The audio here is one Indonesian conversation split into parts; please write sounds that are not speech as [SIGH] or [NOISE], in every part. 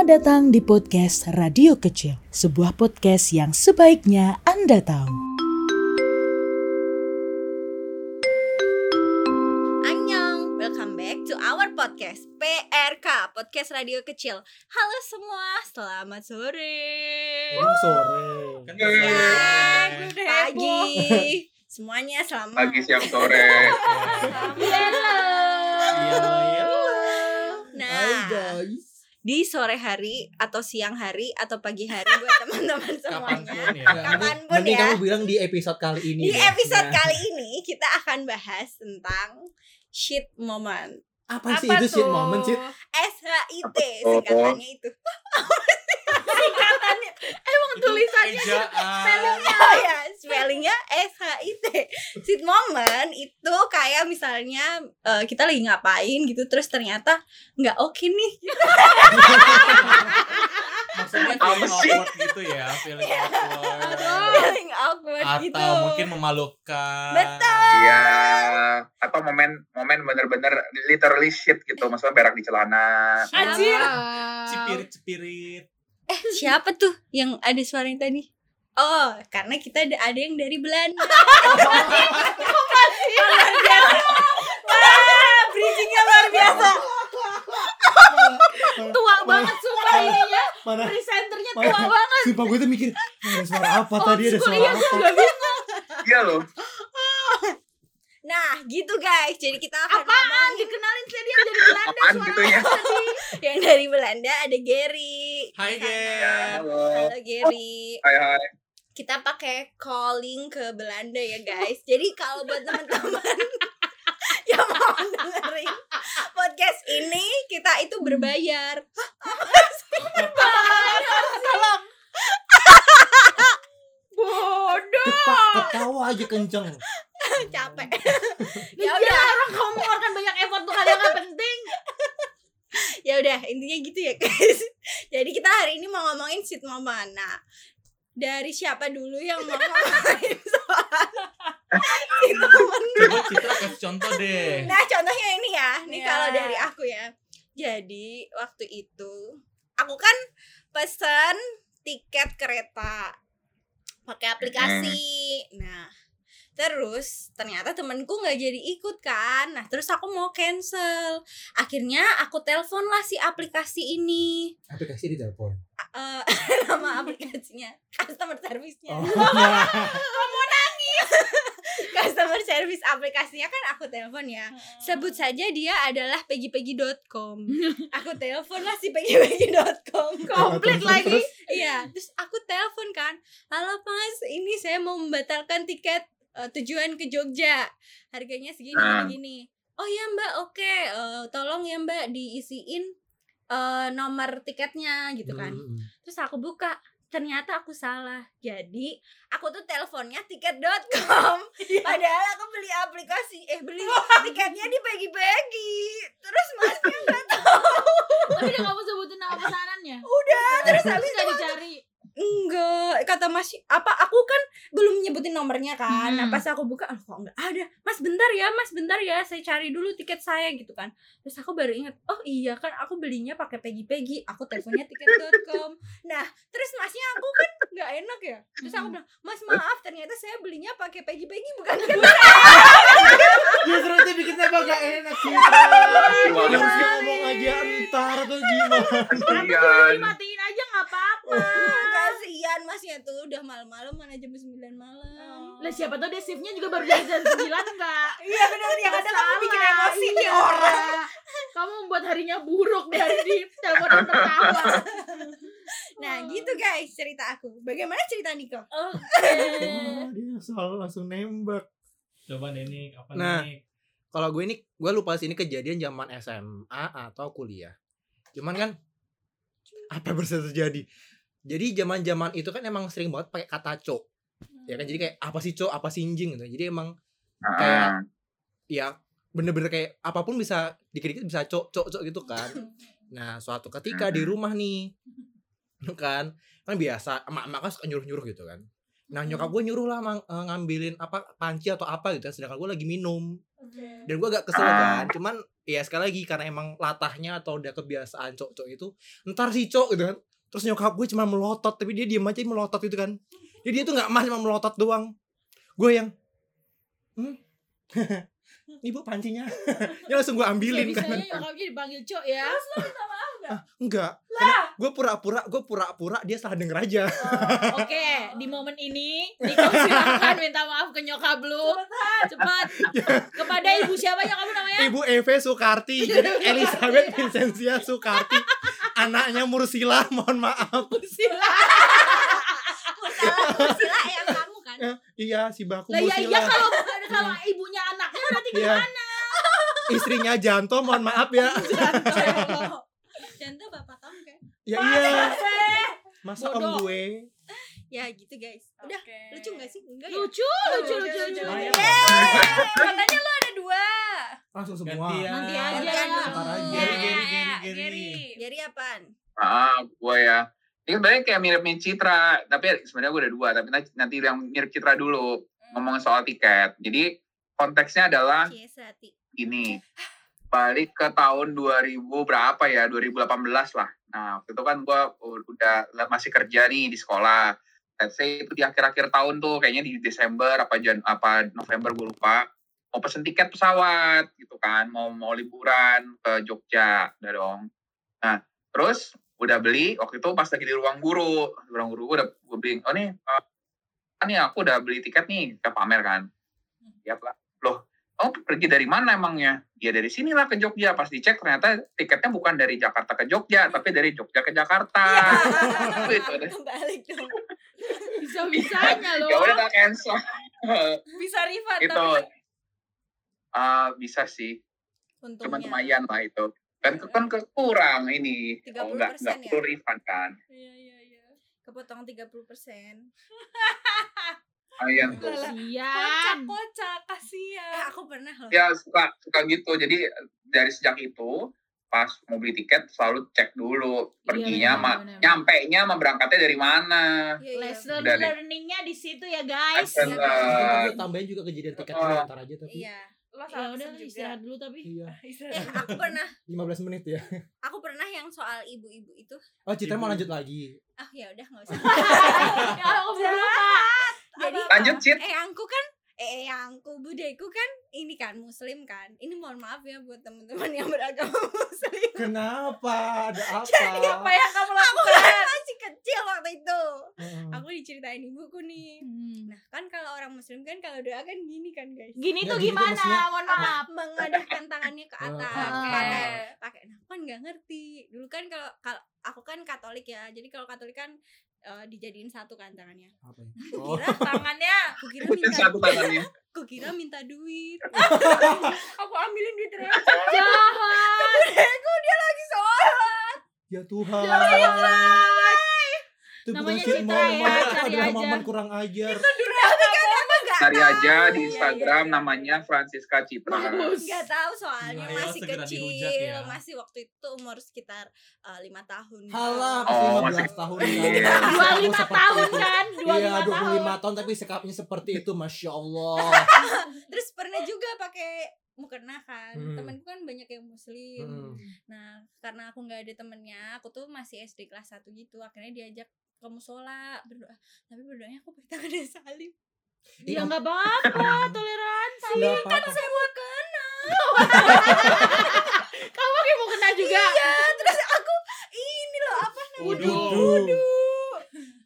Selamat datang di podcast Radio Kecil, sebuah podcast yang sebaiknya Anda tahu. Annyeong, welcome back to our podcast PRK, Podcast Radio Kecil Halo semua, selamat sore Emang sore. Kan Ya, sore. pagi [LAUGHS] Semuanya selamat pagi siang sore [LAUGHS] Hello Iya, iya. Nah, Hai guys. Di sore hari atau siang hari atau pagi hari buat [LAUGHS] teman-teman semuanya Kapan pun ya. Kapan pun mending- mending ya. kamu bilang di episode kali ini. Di deh. episode Nah, kali ini kita akan bahas tentang shit moment Apa sih itu shit moment sih? SHIT Oh. singkatannya Itu [LAUGHS] tulisannya ejaan. [LAUGHS] oh ya spellingnya SHIT shit moment itu kayak misalnya eh, kita lagi ngapain gitu terus ternyata nggak oke nih Maksudnya feeling awkward gitu ya, feeling awkward. feeling awkward Atau gitu mungkin memalukan. Betul. Iya atau momen momen bener-bener literally shit gitu maksudnya berak di celana Anjir. Cipirit-cipirit. Eh, siapa tuh yang ada suaranya tadi? Oh, karena kita ada, ada yang dari Belanda. luar [LAUGHS] biasa. Wah, bridgingnya luar biasa. Tua banget sumpah ininya. Mana? Presenternya Mana? tua banget. Sumpah gue tuh mikir ada suara apa tadi ada school, suara iya, apa? iya loh gitu guys. Jadi kita akan Apaan? ngomongin- Dikenalin saya dia dari Belanda apaan gitu ya yang dari Belanda ada Gary. Hai. Ger. halo Halo Gary. hai hai kita pakai calling ke Belanda ya guys. Jadi kalau buat teman-teman yang mau dengerin podcast ini kita itu berbayar. Bodoh ketawa aja kenceng. [LAUGHS] Capek. [LAUGHS] Ya ya udah udah, orang kamu mengeluarkan banyak effort tuh kalian nggak penting [LAUGHS] ya udah intinya gitu ya guys. Jadi kita hari ini mau ngomongin sit moment. Nah, dari siapa dulu yang mau ngomongin soal sit moment? Coba Citra kasih contoh deh. Nah, contohnya ini ya. Nih Ya. kalau dari aku ya. Jadi, waktu itu aku kan pesen tiket kereta pakai aplikasi. Nah, terus ternyata temenku nggak jadi ikut kan. Nah, terus aku mau cancel. Akhirnya aku telepon lah si aplikasi ini. Aplikasi di telepon. Eh, [LAUGHS] nama aplikasinya customer service-nya. Oh. [LAUGHS] customer service aplikasinya kan aku telepon ya. Sebut saja dia adalah peggy-peggy.com [LAUGHS] aku telepon lah si peggy-peggy.com [LAUGHS] komplit lagi. terus. iya terus aku telepon kan. Halo mas ini saya mau membatalkan tiket eh, tujuan ke Jogja. Harganya segini Ah. gini gini oh ya mbak oke. Eh, tolong ya mbak diisiin eh, nomor tiketnya gitu kan. Hmm. Terus aku buka, ternyata aku salah. Jadi, aku tuh teleponnya tiket.com. [LAUGHS] Padahal aku beli aplikasi, eh beli tiketnya di pagi-pagi. Terus masnya nggak [LAUGHS] tahu. tapi udah kamu sebutin nama pesanannya Udah, terus habis itu dicari enggak kata Mas apa aku kan belum nyebutin nomornya kan. Nah, Hmm. pas aku buka, "Ah, kok enggak ada. Mas bentar ya, Mas bentar ya, saya cari dulu tiket saya gitu kan. Terus aku baru ingat, oh iya kan aku belinya pakai pegi-pegi. Aku teleponnya tiket.com. Nah, terus masnya aku kan nggak enak ya. Terus aku bilang, "Mas, maaf, ternyata saya belinya pakai pegi-pegi bukan [LAUGHS] tiket Justru itu bikin tambah gak enak sih. Sih? ngomong aja ntar atau gimana? kasihan dimatiin aja nggak apa-apa [LAUGHS] Kasihan masnya tuh udah malam-malam mana jam 9 malam. lah siapa tahu dia shiftnya juga baru dari jam sembilan nggak [LAUGHS] Iya benar yang ada kamu bikin emosi nih iya. orang. kamu membuat harinya buruk dari di [LAUGHS] telepon yang pertama Nah, gitu guys cerita aku. Bagaimana cerita Niko? Wah, dia selalu langsung nembak. Coba nih nih, apa Nah. nih? Kalau gue ini, gue lupa sih ini kejadian zaman SMA atau kuliah. Cuman kan apa yang bisa terjadi? Jadi zaman-zaman itu kan emang sering banget pakai kata cok. Ya kan jadi kayak apa sih cok, apa sih anjing gitu. Jadi emang Ah, ya bener-bener kayak apa pun bisa dikit-dikit bisa cok cok cok gitu kan. Nah, suatu ketika di rumah nih [LAUGHS] kan kan biasa emak-emak kan suka nyuruh-nyuruh gitu kan. Nah, nyokap gue nyuruh lah mang- eh, ngambilin apa panci atau apa gitu, sedangkan gue lagi minum. Dan gue agak kesel Ah. kan, cuman Iya sekali lagi karena emang latahnya atau udah kebiasaan cok-cok itu ntar si cok gitu kan. Terus nyokap gue cuma melotot tapi dia diem aja melotot itu kan. Jadi dia tuh nggak mah cuma melotot doang. Gue yang hmm? [LAUGHS] ibu pancinya. [LAUGHS] Ya langsung gue Ya, ambilin kan. bisanya nyokapnya dipanggil cok ya. Ah, enggak karena gue pura-pura gue pura-pura dia salah denger aja Oh, Oke, [LAUGHS] di momen ini Niko silakan minta maaf ke nyokap lu. Cepat. [LAUGHS] Kepada ibu siapa nyokap lu namanya? ibu Eve Sukarti jadi Elizabeth Vincentia Sukarti anaknya Mursila mohon maaf Sila. Salah salah yang kamu kan. Eh, iya si baku Lah ya Mursila iya kalau kalau ibunya anaknya berarti Iya. istrinya Janto mohon maaf ya Janto kan. Ya iya masa om gue Ya gitu guys. Udah lucu gak sih? Enggak ya? lucu lucu lucu lucu. Lumayan. Katanya lu ada dua. langsung semua Gantian. Nanti aja. Ntar aja. Geri, Geri, Ya, Geri, apaan? Ah, gue ya. Ini sebenarnya kayak mirip-mirip Citra, tapi sebenarnya gue ada dua. Tapi nanti, yang mirip Citra dulu ngomongin soal tiket. Jadi konteksnya adalah Ciesati. gini, balik ke tahun 2000 berapa ya, 2018 lah. Nah, waktu itu kan gue udah masih kerja nih di sekolah. Let's say itu di akhir-akhir tahun tuh, kayaknya di Desember apa Jan apa November gue lupa. Mau pesen tiket pesawat gitu kan, mau mau liburan ke Jogja, udah dong. Nah, terus udah beli waktu itu pas lagi di ruang guru, di ruang guru gue udah gue beli, oh nih, eh, nih aku udah beli tiket nih ke pamer kan. Ya lah, loh oh pergi dari mana emangnya? Ya dari sinilah ke Jogja. Pas dicek ternyata tiketnya bukan dari Jakarta ke Jogja, tapi dari Jogja ke Jakarta. [LAUGHS] Deh. Kebalik dong. Bisa bisanya [LAUGHS] ya udah loh. tak cancel. [LAUGHS] Bisa refund itu tapi ah, bisa sih, untungnya. cuman lumayan lah itu. Kan kan kekurang ini. 30% Oh, enggak enggak ya? refund kan. Iya iya iya. Kepotong 30%. Lumayan tuh. Kocak kocak kasihan. Eh, aku pernah loh. Ya suka suka gitu. Jadi dari sejak itu pas mau beli tiket selalu cek dulu perginya benar, benar. nyampe nya sama berangkatnya dari mana. Iya, iya. Lesson deh. learningnya di situ ya guys. Lesson Iya, learn. Gue tambahin juga kejadian tiket Oh. dulu ntar aja tapi Iya. Ya udah istirahat dulu tapi. iya [LAUGHS] Eh, aku pernah 15 menit ya aku pernah yang soal ibu-ibu itu. oh Citra mau lanjut lagi Ah ya udah nggak usah. [LAUGHS] Ya aku lupa. Jadi Lanjut, Cit. Eh aku kan eh yangku budeku kan ini kan muslim kan. Ini mohon maaf ya buat teman-teman yang beragama [LAUGHS] muslim. kenapa ada [LAUGHS] apa Jadi apa yang kamu lakukan? Aku kan masih kecil waktu itu. Heeh. Aku diceritain ibuku nih. Hmm. Nah, kan kalau orang muslim kan kalau doa kan gini kan, guys. Gini Ya, tuh gini tuh gimana? maksudnya. Mohon maaf. mengadahkan tangannya ke [LAUGHS] atas Ah. pakai pakai nah, kan nggak ngerti dulu kan kalau kalau aku kan Katolik ya jadi kalau Katolik kan eh, dijadiin satu kan tangannya. Apa ya? Oh. kira tangannya aku kira minta Satu tangannya. [LAUGHS] aku kira minta duit. [LAUGHS] Aku ambilin duit Reo Jahat. aku dia lagi sholat. Ya Tuhan. itu Namanya bukan Citra ya, cari aja. momen kurang ajar Cari aja di Iya, Instagram iya. namanya Francisca Citra. Bagus. nggak tahu soalnya Ayo, masih kecil dihujat ya. masih waktu itu umur sekitar eh, lima tahun Halah, Oh, masih masih- 15 tahun Iya. kan. Dua lima tahun kan? Dua Iya, lima tahun. 25 tahun tapi sikapnya seperti itu, Masya Allah. [LAUGHS] terus pernah juga pakai mukena kan Hmm. temanku kan banyak yang muslim Hmm. Nah, karena aku nggak ada temennya, aku tuh masih SD kelas 1 gitu. Akhirnya diajak ke musola berdoa. Tapi berdoanya aku [LAUGHS] pakai tangan salib. Ya nggak apa-apa, [CLEARS THROAT] toleransi. Nggak apa-apa. Saya mau kena. [LAUGHS] Kamu kayak mau kena juga. Iya, terus aku ini loh apa namanya? Wudu. Wudu.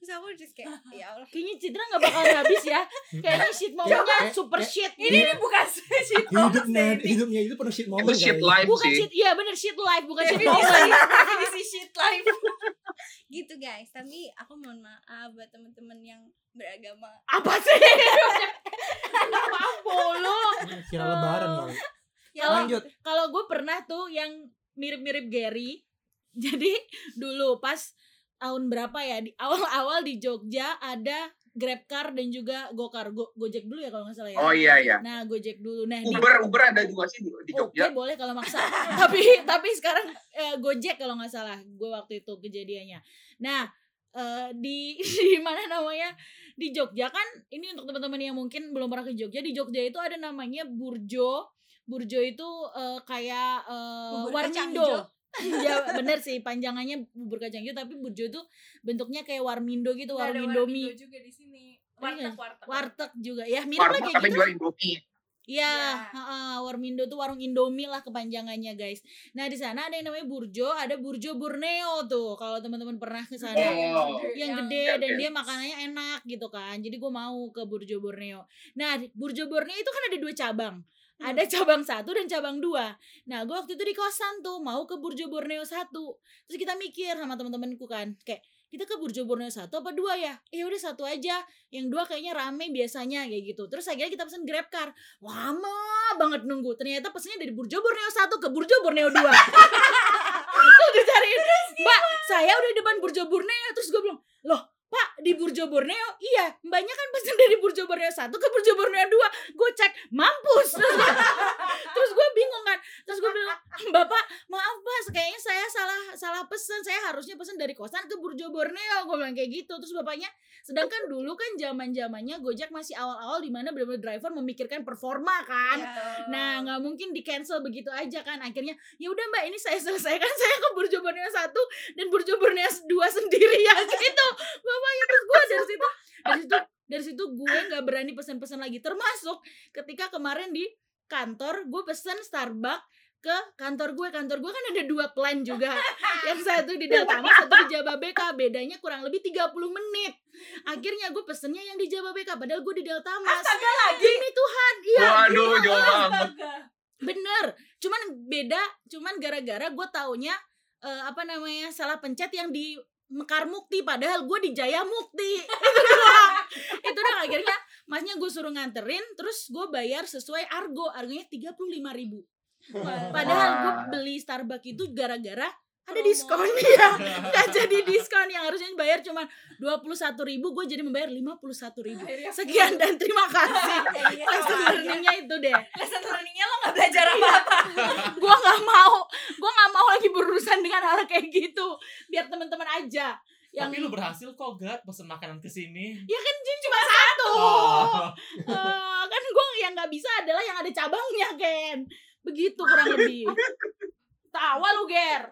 Terus aku terus kayak ya Allah. Kayaknya Citra nggak bakal habis ya. [LAUGHS] Kayaknya shit momennya Eh, super eh, shit. Ini ini bukan shit Hidupnya, hidupnya itu penuh shit moment. Itu shit guys. life Bukan sih. shit, iya bener shit life, bukan [LAUGHS] shit moment. definisi shit life. [LAUGHS] gitu guys. Tapi aku mohon maaf buat temen-temen yang beragama. Apa sih? Maaf bolong. Kira lebaran kali. Ya Lanjut. Kalau gue pernah tuh yang mirip-mirip Gary. Jadi dulu pas tahun berapa ya di awal-awal di Jogja ada Grabcar dan juga Gokar Go, Gojek dulu ya kalau nggak salah ya. Oh iya iya. Nah Gojek dulu. Nah di Uber Uber ada juga sih di, di Oke Jogja. boleh kalau maksa. [LAUGHS] tapi tapi sekarang eh, Gojek kalau nggak salah gue waktu itu kejadiannya. Nah eh, di [LAUGHS] di mana namanya di Jogja kan ini untuk teman-teman yang mungkin belum pernah ke Jogja di Jogja itu ada namanya Burjo Burjo itu eh, kayak eh, Warmindo. Ya bener sih panjangannya bubur kacang hijau tapi Burjo itu bentuknya kayak Warmindo gitu, warung Warmindo Indomie. juga di sini. Iya. Warteg, warteg. Warteg juga ya, mirip lah Warteg kayak tapi gitu. jual Indomie. Iya, Ya. heeh, Warmindo tuh warung Indomie lah kepanjangannya guys. Nah di sana ada yang namanya Burjo, ada Burjo Borneo tuh. Kalau teman-teman pernah ke sana, Oh. yang Yang- gede Oke, dan dia makanannya enak gitu kan. Jadi gue mau ke Burjo Borneo. Nah Burjo Borneo itu kan ada dua cabang. Ada cabang satu dan cabang dua. Nah gue waktu itu di kosan tuh mau ke Burjo Borneo satu. Terus kita mikir sama teman-temanku kan, kayak kita ke Burjo Borneo satu apa dua ya? Eh udah satu aja. Yang dua kayaknya rame biasanya kayak gitu. Terus akhirnya kita pesen Grab car. Lama banget nunggu. Ternyata pesennya dari Burjo Borneo satu ke Burjo Borneo dua. [LAUGHS] Terus dicariin, Mbak, saya udah di depan Burjo Borneo. Terus gue bilang, loh Pak, di Burjo Borneo? Iya, mbaknya kan pesen dari Burjo Borneo satu ke Burjo Borneo dua. Gue cek, mampus. Terus, terus gue bingung kan. Terus gue bilang, Bapak, maaf Pak, kayaknya saya salah salah pesen. Saya harusnya pesen dari kosan ke Burjo Borneo. Gue bilang kayak gitu. Terus bapaknya, sedangkan dulu kan zaman zamannya Gojek masih awal-awal di mana benar-benar driver memikirkan performa kan. Ya. Nah, nggak mungkin di cancel begitu aja kan. Akhirnya, ya udah Mbak, ini saya selesaikan. Saya ke Burjo Borneo satu dan Burjo Borneo dua sendiri [LAUGHS] ya gitu. Bapaknya terus gue dari situ, dari situ, dari situ gue nggak berani pesan-pesan lagi. Termasuk ketika kemarin di kantor gue pesen Starbucks ke kantor gue kantor gue kan ada dua plan juga yang satu di Delta Mas satu di Jababeka bedanya kurang lebih 30 menit akhirnya gue pesennya yang di Jababeka padahal gue di Delta Mas Astaga lagi. demi Tuhan iya Waduh, jauh banget. Astaga. Bener, cuman beda, cuman gara-gara gue taunya eh, apa namanya salah pencet yang di Mekar Mukti, padahal gue di Jaya Mukti. itu doang, itu doang. Akhirnya masnya gue suruh nganterin, terus gue bayar sesuai argo, argonya tiga puluh lima ribu. Padahal gue beli Starbucks itu gara-gara ada diskon ya, [LAUGHS] nggak jadi diskon yang harusnya bayar cuma dua puluh satu ribu, gue jadi membayar lima puluh satu ribu. Sekian dan terima kasih. [LAUGHS] Iya, Lesson iya. learningnya itu deh. Lesson learningnya lo gak belajar apa-apa. gue nggak mau gue nggak mau lagi berurusan dengan hal kayak gitu biar teman-teman aja yang Tapi lu berhasil kok Gat pesen makanan ke sini. ya kan jadi cuma satu Oh. Eh, kan gue yang nggak bisa adalah yang ada cabangnya Ken begitu kurang lebih tawa lu ger.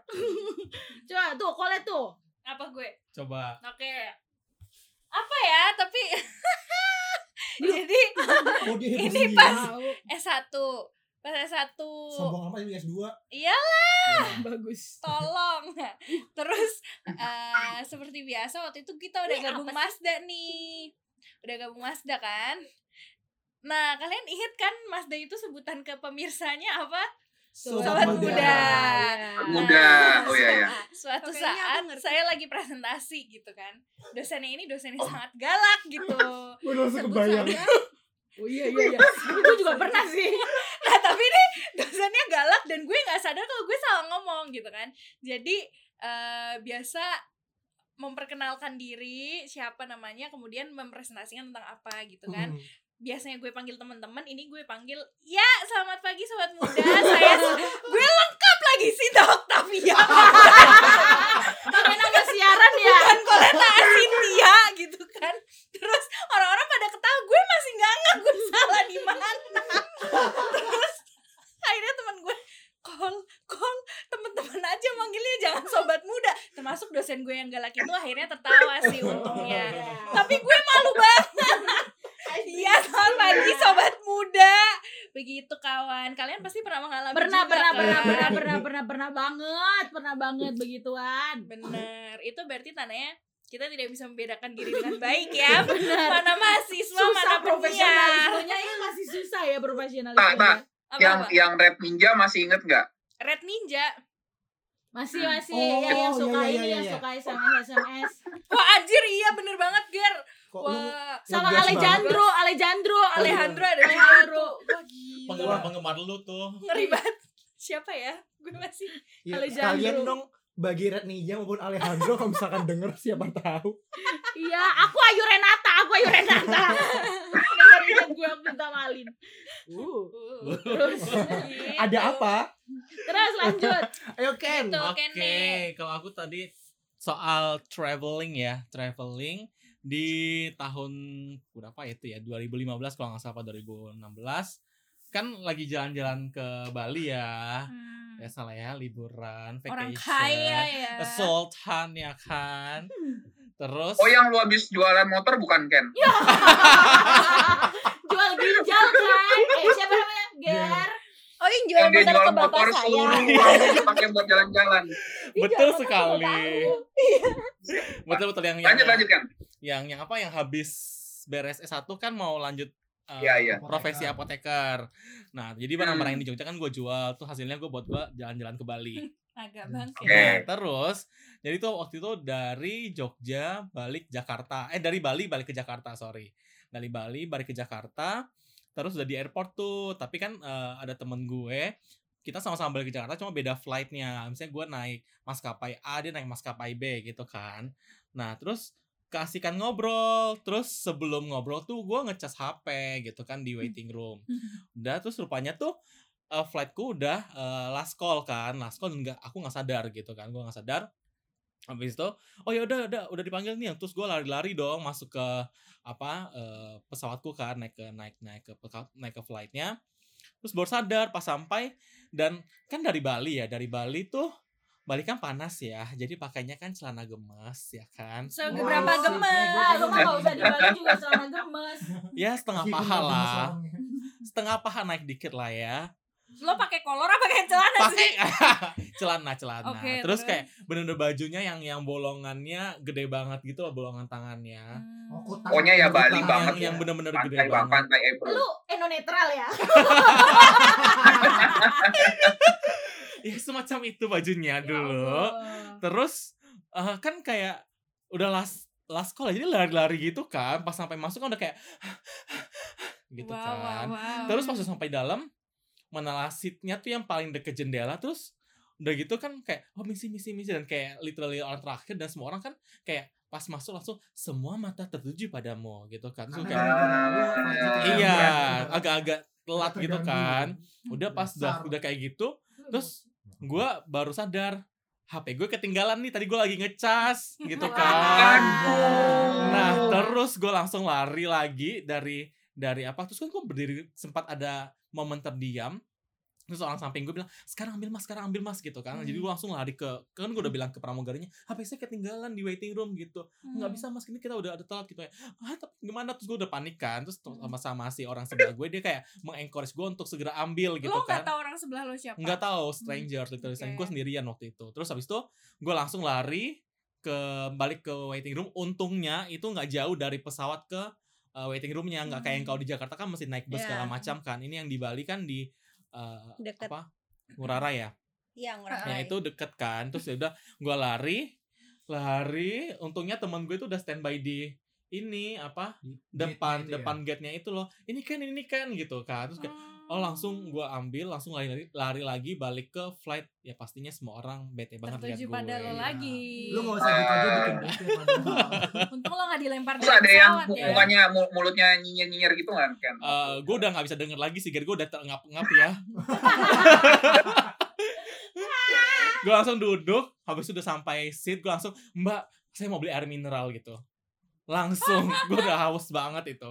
[LAUGHS] Coba tuh kole tuh. Apa gue? Coba. Oke. Apa ya? Tapi [LAUGHS] jadi [LAUGHS] Oh, Ini pas- S1 pas S1 Sombong amat ini S2. Iya bagus. Tolong. Terus eh, seperti biasa waktu itu kita udah Ini gabung apa Mazda nih. Udah gabung Mazda kan. Nah kalian ingat kan Mazda itu sebutan ke pemirsanya apa Sobat muda. Iya. Muda. Oh iya ya. suatu aku saat ngerti. saya lagi presentasi gitu kan dosennya ini dosen yang sangat galak gitu [LAUGHS] Gue langsung kebayang. oh iya iya iya gue juga pernah sih [LAUGHS] nah tapi ini dosennya galak dan gue nggak sadar kalau gue salah ngomong gitu kan jadi eh, biasa memperkenalkan diri siapa namanya kemudian mempresentasikan tentang apa gitu kan Hmm. Biasanya gue panggil teman-teman ini gue panggil ya selamat pagi sobat muda. Saya gue lengkap lagi sih Octavia. [LAUGHS] Pakai nama siaran ya? Bukan Koleta Cynthia gitu kan. Terus orang-orang pada ketawa gue masih nggak nggak gue salah di mana? Terus akhirnya teman gue kol kol temen-temen aja manggilnya jangan sobat muda. Termasuk dosen gue yang galak itu akhirnya tertawa sih untungnya. Tapi gue malu banget Iya selamat pagi sobat muda. Begitu kawan. Kalian pasti pernah mengalami pernah juga, pernah kan? pernah pernah pernah pernah pernah banget pernah banget begituan. Bener. Itu berarti tandanya kita tidak bisa membedakan diri dengan [LAUGHS] baik ya. Benar mana mahasiswa susah mana profesionalismenya. Ya masih susah ya Tak, profesionalismenya tak. apa Yang apa? yang rap ninja masih inget nggak? red ninja. Masih masih. Oh, ya yang iya, suka iya, ini iya, yang iya. suka sms sms wah anjir iya bener banget ger Kok lu wah sama Ngegas Alejandro Alejandro Alejandro Alejandro gila Penggemar-penggemar lu tuh. ngeri banget siapa ya gue masih Ya, Alejandro. kalian dong bagi Red Ninja maupun Alejandro kalau misalkan denger siapa tahu. iya aku Ayu Renata aku Ayu Renata dengerin gue minta malin uh uh, terus gitu. Ada apa? terus lanjut Ayo Ken. Gitu. Oke, Kene. kalau aku tadi soal traveling ya, traveling di tahun berapa itu ya? 2015 kalau nggak salah apa 2016. kan lagi jalan-jalan ke Bali ya. Hmm. Ya salah ya, liburan, vacation. Orang kaya ya. Sultan ya kan. Terus Oh yang lu habis jualan motor bukan Ken? [LAUGHS] Jual ginjal kan? Eh siapa namanya? Ger. Oh yang jual Yang motor jual ke bapak motor saya. seluruh uangnya dipakai buat jalan-jalan. Betul ke sekali. Betul betul yang yang Lanjut lanjut kan? Yang yang apa yang habis beres S1 kan mau lanjut uh, Iya, iya. profesi apoteker. Nah, jadi barang-barang yang di Jogja kan gue jual tuh hasilnya gue buat gue jalan-jalan ke Bali. [LAUGHS] Agak bangke. Oke. Nah, terus jadi tuh waktu itu dari Jogja balik Jakarta. Eh dari Bali balik ke Jakarta, sorry. Dari Bali balik ke Jakarta. Terus udah di airport tuh, tapi kan eh, ada temen gue kita sama-sama balik ke Jakarta cuma beda flightnya. Misalnya gue naik maskapai A, dia naik maskapai B gitu kan. Nah, terus keasikan ngobrol. Terus sebelum ngobrol tuh gue ngecas HP gitu kan di waiting room. Udah terus rupanya tuh uh, flightku udah uh, last call kan. Last call nggak aku nggak sadar gitu kan. Gue nggak sadar. Habis itu oh ya udah udah udah dipanggil nih. Terus gue lari-lari dong masuk ke apa uh, pesawatku kan naik ke naik naik ke naik ke flightnya. Terus baru sadar pas sampai dan kan dari Bali ya dari Bali tuh Bali kan panas ya jadi pakainya kan celana gemes ya kan Seberapa Ah, gemes. lu mah gak usah di Bali juga celana gemes. ya setengah paha lah setengah paha naik dikit lah ya Lo pakai kolor apa pakai celana sih? pakai [LAUGHS] celana celana Oke, terus terus? kayak bener-bener bajunya yang yang bolongannya gede banget gitu loh bolongan tangannya Hmm. Pokoknya ya Bali yang, banget yang ya. bener-bener gede banget pantai. Lu eno netral ya? [LAUGHS] [LAUGHS] ya semacam itu bajunya Ya dulu. Allah. terus eh, kan kayak udah last last call jadi lari-lari gitu kan. Pas sampai masuk kan udah kayak [SIGHS] gitu Wow, kan. wow, wow. terus pas udah sampai dalam mana seatnya tuh yang paling deket jendela terus udah gitu kan kayak oh misi misi misi. Dan kayak literally orang terakhir dan semua orang kan kayak pas masuk langsung semua mata tertuju padamu gitu kan. Terus kayak iya agak-agak telat gitu kan. Udah pas udah udah kayak gitu terus gue baru sadar HP gue ketinggalan nih tadi gue lagi ngecas gitu [LAUGHS] kan. Nah terus gue langsung lari lagi dari dari apa terus kan gue berdiri sempat ada momen terdiam terus orang samping gue bilang sekarang ambil mas sekarang ambil mas gitu kan. Jadi gue langsung lari ke kan gue udah bilang ke pramugarinya HP saya ketinggalan di waiting room gitu. Nggak Hmm. bisa mas ini kita udah ada telat gitu ya. Ah tapi gimana? Terus gue udah panik kan. Terus sama sama si orang sebelah gue dia kayak mengencourage gue untuk segera ambil gitu lo kan. gak tau orang sebelah lo siapa? nggak tahu stranger literally. Oke. gue sendirian waktu itu. Terus habis itu gue langsung lari ke balik ke waiting room. Untungnya itu nggak jauh dari pesawat ke uh, waiting roomnya. Nggak kayak yang kau di Jakarta kan mesti naik bus Ya. segala macam kan. Ini yang di Bali kan di uh, Deket. apa Ngurah Rai ya Yang orang yang lain. itu deket kan terus ya udah gue lari lari untungnya teman gue itu udah standby di ini apa depan ya. depan gate-nya itu loh ini kan ini kan gitu kan terus kayak oh langsung gue ambil langsung lari, lari lari lagi balik ke flight ya pastinya semua orang bete banget lihat tertuju gue pada lo lagi. Lu gak usah gitu aja bikin [LAUGHS] bete padahal. Untung lo gak dilempar Terus dari ada yang ya. mukanya mu- mulutnya nyinyir-nyinyir gitu kan Ken? Eh, gue udah nggak bisa denger lagi sih gue udah terengap-engap ya [LAUGHS] gue langsung duduk habis udah sampai seat gue langsung mbak saya mau beli air mineral gitu langsung gue udah haus banget itu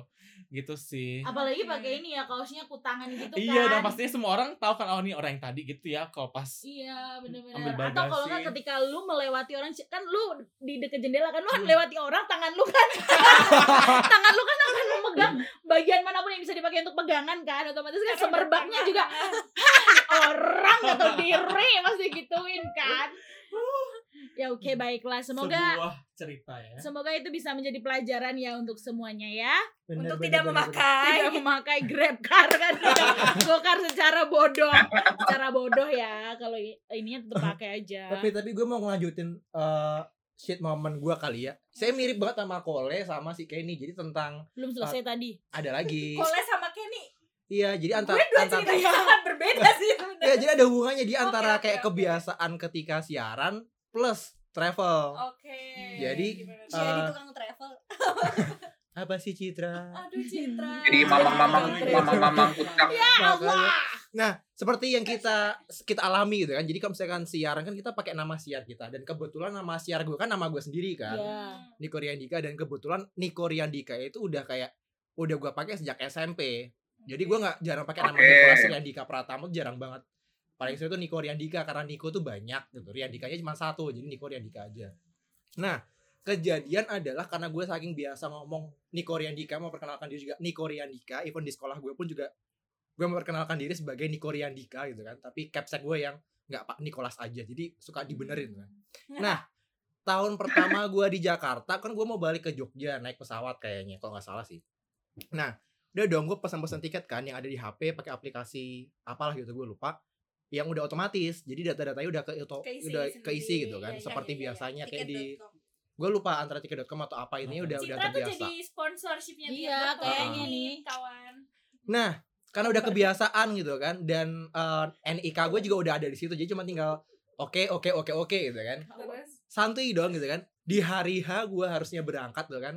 gitu sih. Apalagi pakai ini ya kaosnya kutangan gitu kan. iya dan pastinya semua orang tahu kan oh ini orang yang tadi gitu ya kalau pas Iya bener-bener. Ambil Atau kalau nggak ketika lu melewati orang Kan lu di deket jendela kan Lu Hmm. kan melewati orang Tangan lu kan. [LAUGHS] Tangan lu kan akan memegang Bagian mana pun yang bisa dipakai untuk pegangan kan Otomatis kan semerbaknya juga. [LAUGHS] Orang atau diri Pasti gituin kan [LAUGHS] Ya oke baiklah Semoga sebuah cerita ya Semoga itu bisa menjadi pelajaran ya untuk semuanya ya Bener, Untuk bener, tidak bener, memakai. Tidak [LAUGHS] memakai grab car kan [LAUGHS] Gokar secara bodoh Secara bodoh ya Kalau ininya tetap pakai aja Tapi tapi gue mau ngelanjutin eh shit moment gue kali ya. Saya mirip banget sama Kole sama si Kenny. Jadi tentang Belum selesai tadi ada lagi. [LAUGHS] Kole sama Kenny. Iya, jadi antar Gue dua antar cerita yang sangat berbeda sih Ya, sebenarnya. jadi ada hubungannya di antara oke, kayak oke. kebiasaan ketika siaran plus travel. Oke. Jadi, gimana tuh? Jadi Eh, tukang travel. [LAUGHS] Apa sih Citra? Aduh Citra. Jadi mamang-mamang mamang-mamang puncak. Makanya- Nah, seperti yang kita kita alami gitu kan. Jadi kalau misalkan siaran kan kita pakai nama siar kita dan kebetulan nama siar gue kan nama gue sendiri kan. Ya Niko Riandika dan kebetulan Niko Riandika itu udah kayak udah gue pakai sejak SMP. Jadi gue nggak jarang pakai nama. Nicholas Riandika Pratama jarang banget. Paling sering tuh Niko Riandika karena Niko tuh banyak gitu. Riandikanya cuma satu, jadi Niko Riandika aja. Nah, kejadian adalah karena gue saking biasa ngomong Niko Riandika mau perkenalkan diri juga Niko Riandika, even di sekolah gue pun juga gue memperkenalkan diri sebagai Niko Riandika gitu kan. Tapi capsek gue yang nggak Pak Nicholas aja, jadi suka dibenerin kan. Nah, tahun pertama [LAUGHS] gue di Jakarta kan gue mau balik ke Jogja naik pesawat kayaknya kalau nggak salah sih. Nah, udah dong gue pesan-pesan tiket kan yang ada di HP pakai aplikasi apalah gitu gue lupa yang udah otomatis. Jadi data-datanya udah ke itu Keisi udah sendiri. keisi gitu kan Iya, iya, seperti iya, iya. biasanya kayak di gue lupa antara tiket.com atau apa ini udah udah Citra tuh terbiasa. jadi sponsorshipnya Iya, kayaknya nih, nih. kawan. nah karena udah kebiasaan gitu kan dan eh, NIK gue juga udah ada di situ jadi cuma tinggal oke oke oke oke gitu kan. Santuy dong gitu kan. Di hari H gue harusnya berangkat tuh kan.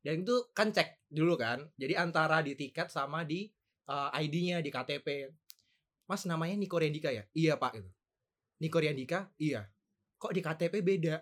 Dan itu kan cek dulu kan. Jadi antara di tiket sama di eh, ID-nya di KTP mas namanya Niko Riandika ya? Iya pak gitu. Niko Riandika iya. Kok di KTP beda?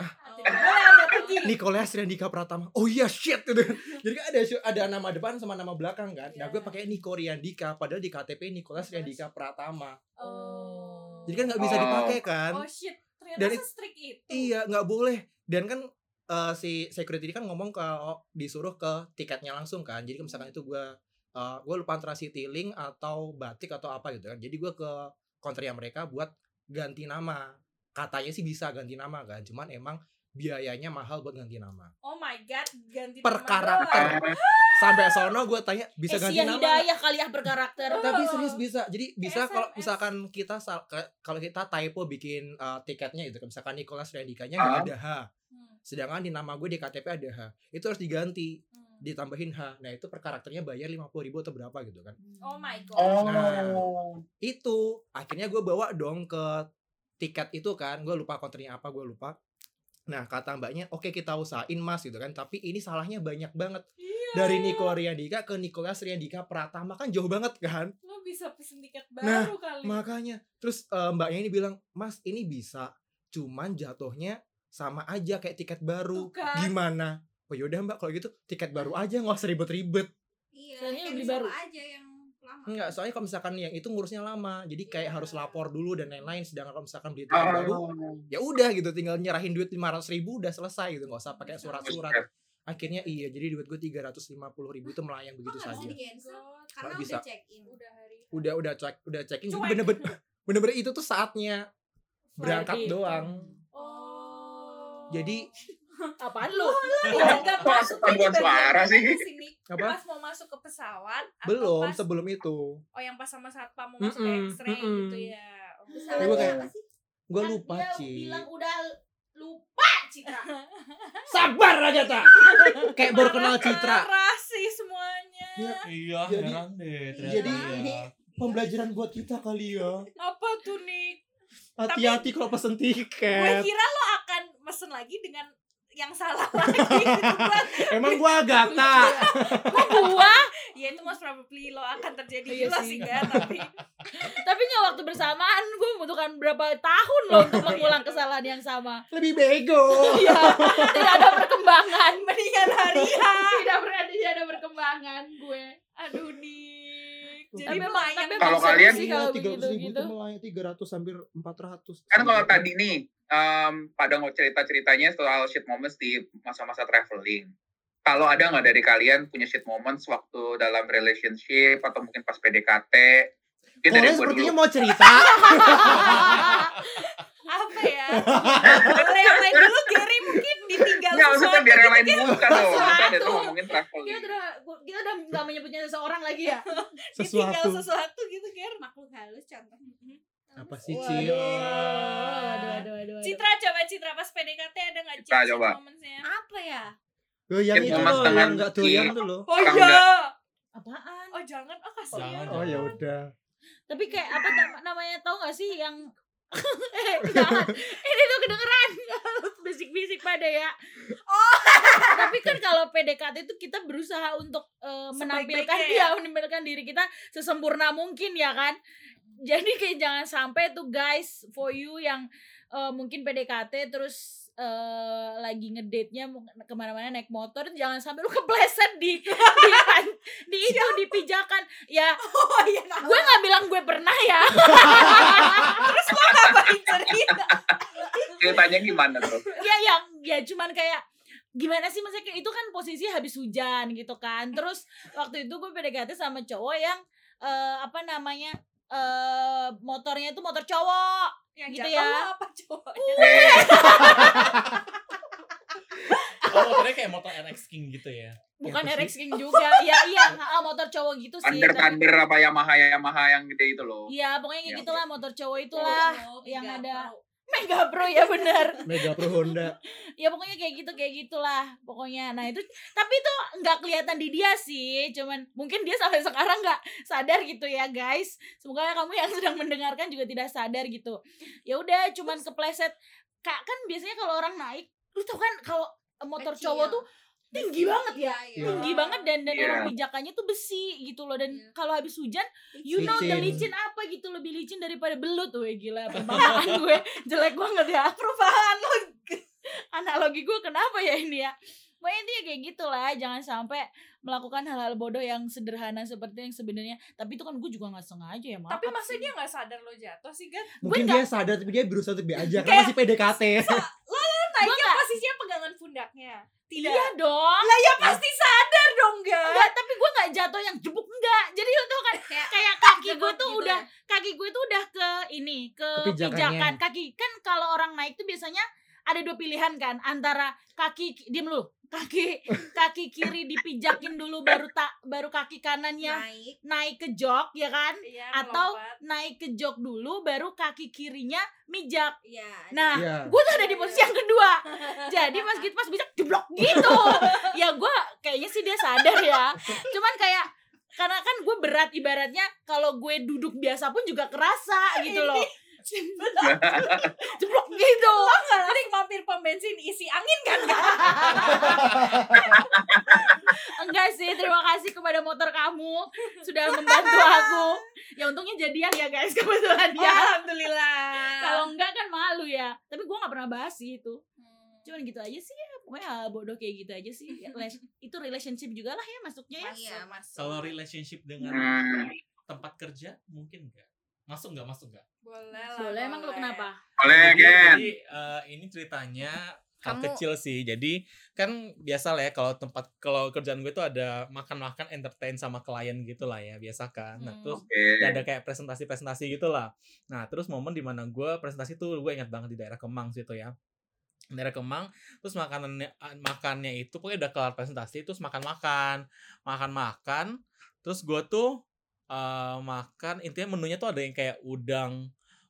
Anda pergi. Nicholas Riandika Pratama. Oh iya shit gitu. Jadi kan ada ada nama depan sama nama belakang kan? Nah gue Iya. pakai Niko Riandika padahal di KTP Nicholas Riandika Pratama. Oh. jadi kan nggak bisa Oh. dipakai kan? Oh shit, ternyata Dan se-strict itu. Iya, nggak boleh. Dan kan eh, si security ini kan ngomong kalau disuruh ke tiketnya langsung kan. Jadi misalkan itu gua eh, gua lupa antara Citylink atau Batik atau apa gitu kan. Jadi gua ke counternya mereka buat ganti nama. Katanya sih bisa ganti nama kan. Cuman emang biayanya mahal buat ganti nama. Oh my god, ganti Per nama karakter. doang. Sampai sono gua tanya bisa eh, ganti nama. Hidayah kali ya berkarakter. [LAUGHS] Tapi serius bisa. Jadi bisa kalau misalkan kita kalau kita typo bikin eh, tiketnya itu misalkan Nicholas Riandikanya Ah. nggak ada H. Hmm, Sedangkan di nama gue di KTP ada H. Itu harus diganti, hmm. Ditambahin H. Nah, itu per karakternya bayar 50.000 ribu atau berapa gitu kan. Oh my god. Oh. Itu akhirnya gue bawa dong ke tiket itu kan. Gue lupa counternya apa, gue lupa. Nah, kata mbaknya, oke kita usahain mas gitu kan. Tapi ini salahnya banyak banget. Iya. Dari Niko Riandika ke Nicholas Riandika Pratama kan jauh banget kan. Lo bisa pesen tiket Nah, baru kali. Makanya. Terus eh, mbaknya ini bilang, mas ini bisa. Cuman jatuhnya sama aja kayak tiket baru. Tuh kan. Gimana? Oh yaudah mbak kalau gitu tiket baru aja nggak usah ribet-ribet. Iya, Soalnya cancel beli baru. aja yang lama. Enggak, soalnya kalau misalkan yang itu ngurusnya lama, jadi kayak Iya. harus lapor dulu dan lain-lain. Sedangkan kalau misalkan beli tiket baru, Oh. ya udah gitu, tinggal nyerahin duit 500 ribu udah selesai gitu, nggak usah pakai surat-surat. Akhirnya iya, jadi duit gue 350 ribu itu melayang begitu saja. karena Nggak bisa. udah check in. Udah hari. Udah udah cek, udah checking, jadi Cuek. bener-bener [LAUGHS] bener-bener itu tuh saatnya berangkat doang. Oh. Jadi Apaan lu? Enggak Kok masuk paduan suara sih? Sini. apa? Pas mau masuk ke pesawat atau Belum, pas, sebelum itu. Oh yang pas sama satpam mau masuk Mm-mm, ke X-ray mm-mm. gitu ya. Oh. Tapi gua kayak- apa sih? Gue Kan lupa, dia Ci. bilang udah lupa Citra. [LAUGHS] Sabar Agatha. [LAUGHS] kayak baru kenal Citra. Sih semuanya. Ya, Iya, Jadi- heran deh. ternyata jadi ya. ini pembelajaran buat kita kali ya. Apa tuh nih? Hati-hati kalau pesen Gue tiket. kira lo akan mesen lagi dengan yang salah [LAUGHS] lagi gitu kan. [LAUGHS] Emang gua [LAUGHS] Agatha. gua ya itu most probably lo akan terjadi Iya juga sih. kan tapi Tapi nggak waktu bersamaan gue membutuhkan berapa tahun loh untuk mengulang kesalahan yang sama. Lebih bego. Iya, tidak ada perkembangan. mendingan hari ya Tidak berani tidak ada perkembangan gue. aduh nih jadi Tapi tapi Kalau emang seru kalian- sih Iya, kalau 300 begitu ribu gitu. itu melayang 300 hampir 400. Kan kalau tadi nih, em, pada mau cerita-ceritanya soal shit moments di masa-masa traveling. Kalau ada nggak dari kalian punya shit moments waktu dalam relationship atau mungkin pas PDKT? Kalian sepertinya dulu. mau cerita. [LAUGHS] apa ya yang lain dulu Gary mungkin ditinggal Nggak, maksudnya biar yang lain gitu. bukan loh. Ada sesuatu. tuh ngomongin Kita traveling. udah kita udah nggak menyebutnya seseorang lagi ya. [LAUGHS] ditinggal Sesuatu. sesuatu gitu Ger Makhluk halus contoh. Apa sih, Waduh, Cil? waduh, waduh, waduh. Citra coba Citra pas PDKT ada nggak Citra, coba. Apa ya? Loh, yang itu loh, yang enggak doyan tuh loh. oh iya Apaan? oh jangan oh kasihan Jangan, Oh ya udah. Tapi kayak apa namanya tahu gak sih yang eh jangan ini tuh kedengeran. [LAUGHS] Bisik-bisik pada ya. Oh. Tapi kan kalau PDKT itu kita berusaha untuk eh, menampilkan dia [LAUGHS] menampilkan diri kita sesempurna mungkin ya kan. Jadi kayak jangan sampai tuh guys for you yang eh, mungkin PDKT terus eh, lagi ngedate-nya ke mana-mana naik motor jangan sampai lu kepleset di di, pan- [LAUGHS] di itu di pijakan ya Oh iya nah. gue nggak bilang gue pernah ya [LAUGHS] ngapain cerita? Ceritanya gimana tuh? ya yang ya cuman kayak gimana sih maksudnya itu kan posisi habis hujan gitu kan terus waktu itu gue PDKT sama cowok yang eh, apa namanya eh motornya itu motor cowok Yang Gitu ya. lo apa cowok? Eh, Oh, motornya kayak motor NX King gitu ya. bukan sih? RX King juga ya iya ah, motor cowok gitu sih Thunder tapi- Thunder apa Yamaha Yamaha yang gede itu loh. Iya pokoknya kayak Ya, gitulah motor cowok itulah Oh, yang Mega ada Pro. Mega Pro ya benar. [LAUGHS] Mega Pro Honda. ya pokoknya kayak gitu kayak gitulah pokoknya. Nah itu tapi itu nggak kelihatan di dia sih cuman mungkin dia sampai sekarang nggak sadar gitu ya guys. Semoga kamu yang [LAUGHS] sedang mendengarkan juga tidak sadar gitu. Ya udah cuman kepleset. Kak kan biasanya kalau orang naik lu tau kan kalau motor Kecil. cowok tuh tinggi banget ya Iya, iya. tinggi banget dan dan Iya. emang pijakannya tuh besi gitu loh dan Iya. kalau habis hujan you know the Licin. licin apa gitu lebih licin daripada belut Weh gila perumpamaan gue [LAUGHS] jelek banget ya Perubahan lo analogi gue kenapa ya ini ya Pokoknya intinya kayak gitulah jangan sampai melakukan hal-hal bodoh yang sederhana seperti yang sebenarnya tapi itu kan gue juga nggak sengaja ya maaf Tapi masa dia gak sadar lo jatuh sih kan? Mungkin nggak- dia sadar tapi dia berusaha untuk diajak Kayak- karena masih PDKT. [LAUGHS] Naiknya nggak- posisinya pegangan pundaknya. Tidak. iya dong Lah ya pasti sadar dong gak? enggak tapi gue nggak jatuh yang jebuk enggak jadi lo tau kan [LAUGHS] Kayak kayak kaki gue tuh gitu udah ya. kaki gue tuh udah ke ini ke pijakan kaki kan kalau orang naik tuh biasanya ada dua pilihan kan antara kaki diem lu kaki kaki kiri dipijakin dulu baru tak baru kaki kanannya naik. naik ke jok ya kan Iya, atau melompat. naik ke jok dulu baru kaki kirinya mijak Iya. nah Iya. gue tuh ada di posisi yang kedua jadi pas gitu pas bijak jeblok gitu ya gue kayaknya sih dia sadar ya cuman kayak karena kan gue berat ibaratnya kalau gue duduk biasa pun juga kerasa gitu loh jeblok [LAUGHS] gitu. Enggak tadi mampir pom bensin isi angin kan? [LAUGHS] Enggak sih terima kasih kepada motor kamu sudah membantu aku. Ya untungnya jadian ya guys kebetulan Oh, ya. Alhamdulillah. kalau enggak kan malu ya. Tapi gue nggak pernah bahas sih itu. Cuman gitu aja sih ya pokoknya hal bodoh kayak gitu aja sih. Ya, itu relationship juga lah ya masuknya ya. Iya, masuk. Kalau relationship dengan Hmm, tempat kerja mungkin enggak? Masuk enggak? Masuk enggak? boleh lah. boleh emang lu kenapa boleh jadi, kan? jadi, eh, ini ceritanya hal Kamu- kecil sih. Jadi kan biasa lah ya kalau tempat kalau kerjaan gue tuh ada makan-makan entertain sama klien gitu lah ya biasa kan. Nah Hmm. terus Oke. ya ada kayak presentasi-presentasi gitu lah. Nah terus momen di mana gue presentasi tuh gue ingat banget di daerah Kemang situ ya. Daerah Kemang, terus makanannya ah, makannya itu pokoknya udah kelar presentasi, terus makan-makan, makan-makan, terus gue tuh eh, makan intinya menunya tuh ada yang kayak udang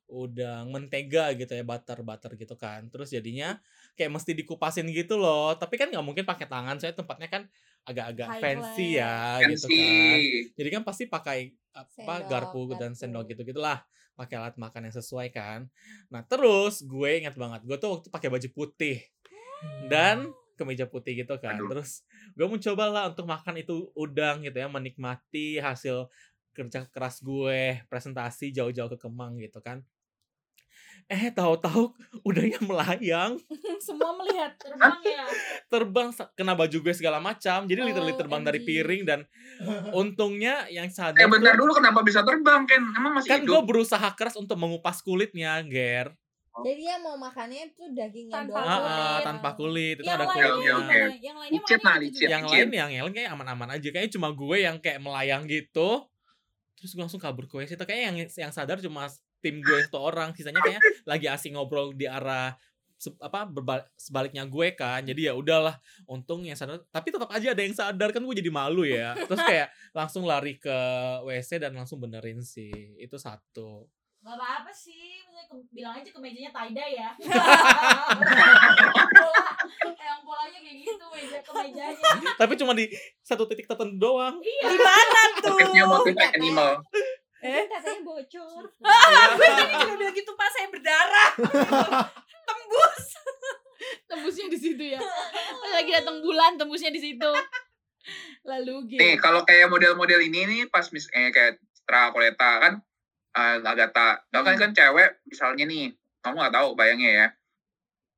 udang mentega gitu ya butter butter gitu kan. Terus jadinya kayak mesti dikupasin gitu loh. Tapi kan nggak mungkin pakai tangan soalnya tempatnya kan agak-agak fancy ya gitu Fancy. kan. Jadi kan pasti pakai apa Sendok, garpu dan garpu. sendok gitu gitulah pakai alat makan yang sesuai kan. Nah terus gue ingat banget gue tuh waktu pakai baju putih dan kemeja putih gitu kan. Aduh. terus gue mencoba lah untuk makan itu udang gitu ya menikmati hasil kerja keras gue presentasi jauh-jauh ke Kemang gitu kan eh tahu-tahu udangnya [LAUGHS] melayang [LAUGHS] semua melihat terbang ya [LAUGHS] terbang kena baju gue segala macam jadi literally Oh, terbang dari piring dan untungnya yang sadar Eh bentar tuh- dulu kenapa bisa terbang Ken? Emang masih kan gue berusaha keras untuk mengupas kulitnya ger Jadi dia mau makannya tuh dagingnya Tanpa doang. Ah, ah, kulit. tanpa kulit itu yang ada kulitnya oke. gimana? yang lainnya Licin lah, gitu licin. yang lain yang yang lain kayak aman-aman aja kayaknya cuma gue yang kayak melayang gitu terus gue langsung kabur ke WC itu kayak yang yang sadar cuma tim gue satu orang sisanya kayak lagi asing ngobrol di arah se- apa sebaliknya gue kan. Jadi ya udahlah untung yang sadar. Tapi tetap aja ada yang sadar kan gue jadi malu ya. Terus kayak langsung lari ke WC dan langsung benerin sih. Itu satu. Gak apa-apa sih, ke- bilang aja ke mejanya tie-dye ya. [LAUGHS] Pola, yang polanya kayak gitu meja ke mejanya. tapi cuma di satu titik tertentu doang Iya. Di mana tuh? Motifnya motif animal. Eh? Katanya bocor. [LAUGHS] Gue tadi juga bilang gitu pas saya berdarah. [LAUGHS] Tembus. Tembusnya di situ ya. Pas lagi datang bulan tembusnya di situ. Lalu gitu. Nih kalau kayak model-model ini nih pas mis eh, kayak Citra Koleta kan eh, Agatha. Tau kan Hmm. kan cewek misalnya nih kamu nggak tahu bayangnya ya.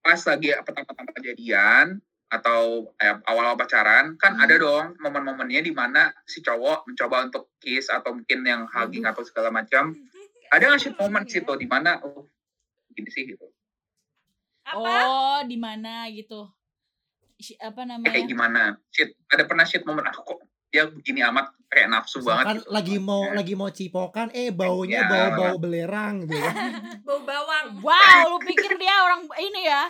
pas lagi pertama-tama kejadian atau eh, awal-awal pacaran kan Hmm. ada dong momen-momennya di mana si cowok mencoba untuk kiss atau mungkin yang hugging atau segala macam [LAUGHS] ada nggak sih momen situ di mana oh gini sih gitu Apa? Oh, di mana gitu. Apa kayak namanya? gimana shit ada pernah shit momen aku kok dia begini amat kayak nafsu Misalkan banget gitu. lagi mau Ya. lagi mau cipokan eh baunya Ya. bau-bau belerang gitu kan. [LAUGHS] Bau bawang. Wow, lu pikir dia orang ini ya?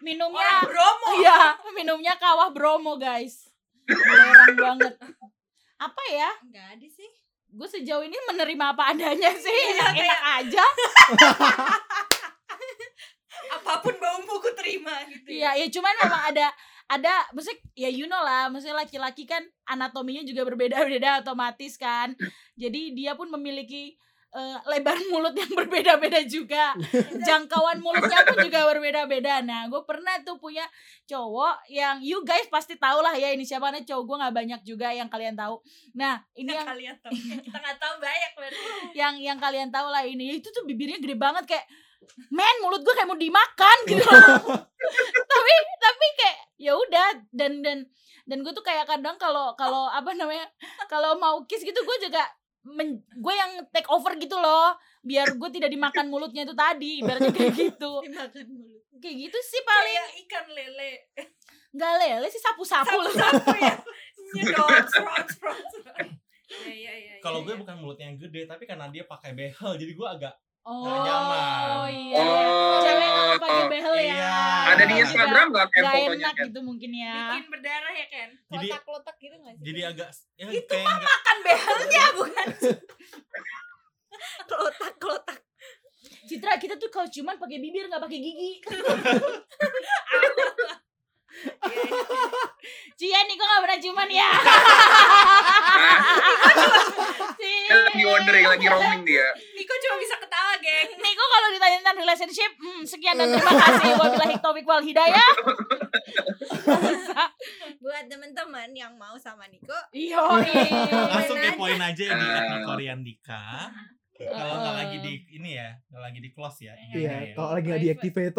Minumnya Orang Bromo. Iya, minumnya kawah Bromo, guys. Belerang banget. Apa ya? Enggak ada sih. Gue sejauh ini menerima apa adanya sih. Iya, Enak aja. [LAUGHS] Apa pun baumu ku terima gitu. Iya, ya cuman memang ada ada maksudnya ya you know lah, maksudnya laki-laki kan anatominya juga berbeda-beda [LAUGHS] otomatis kan. Jadi dia pun memiliki eh, lebar [LAUGHS] mulut yang berbeda-beda juga. [LAUGHS] Jangkauan mulutnya pun juga berbeda-beda. Nah, gue pernah tuh punya cowok yang you guys pasti tahu lah ya ini siapa nih cowok gue nggak banyak juga yang kalian tahu. Nah, ini Yang yang kalian tahu. Kita nggak tahu banyak yang yang kalian tahu lah ini itu tuh bibirnya gede banget kayak men mulut gue kayak mau dimakan gitu [LAUGHS] tapi tapi kayak ya udah dan dan dan gue tuh kayak kadang kalau kalau apa namanya kalau mau kiss gitu gue juga men, gue yang take over gitu loh biar gue tidak dimakan mulutnya itu tadi ibaratnya kayak [LAUGHS] gitu Dimakan mulut. kayak gitu sih paling Kayak ikan lele. nggak lele sih sapu-sapu lah Sapu ya. [LAUGHS] Nyedot. Iya, iya, iya. Kalau gue bukan mulut yang gede, tapi karena dia pakai behel, jadi gue agak oh nyaman. iya Oh, cewek nggak pakai oh, behel ya iya. ada di Instagram nggak kayak fotonya enak kan gitu mungkin ya bikin berdarah ya kan? Jadi- Kotak-kotak gitu gak sih? jadi agak ya, Itu mah makan behelnya bukan. [LAUGHS] Kelotak, kelotak. Citra kita tuh kalau cuman pakai bibir nggak pakai gigi. [LAUGHS] Cia nih kok nggak pernah cuman ya. Dia [LAUGHS] lagi wondering lagi roaming dia kalau ditanya tentang relationship, hmm, sekian dan terima kasih. Wabillahi taufiq wal hidayah. Buat teman-teman yang mau sama Niko, Iyo, langsung aja. kepoin aja ya di at Korean Dika. Kalau nggak lagi di ini ya, nggak lagi di close ya. Iya, ya. kalau lagi nggak deactivate.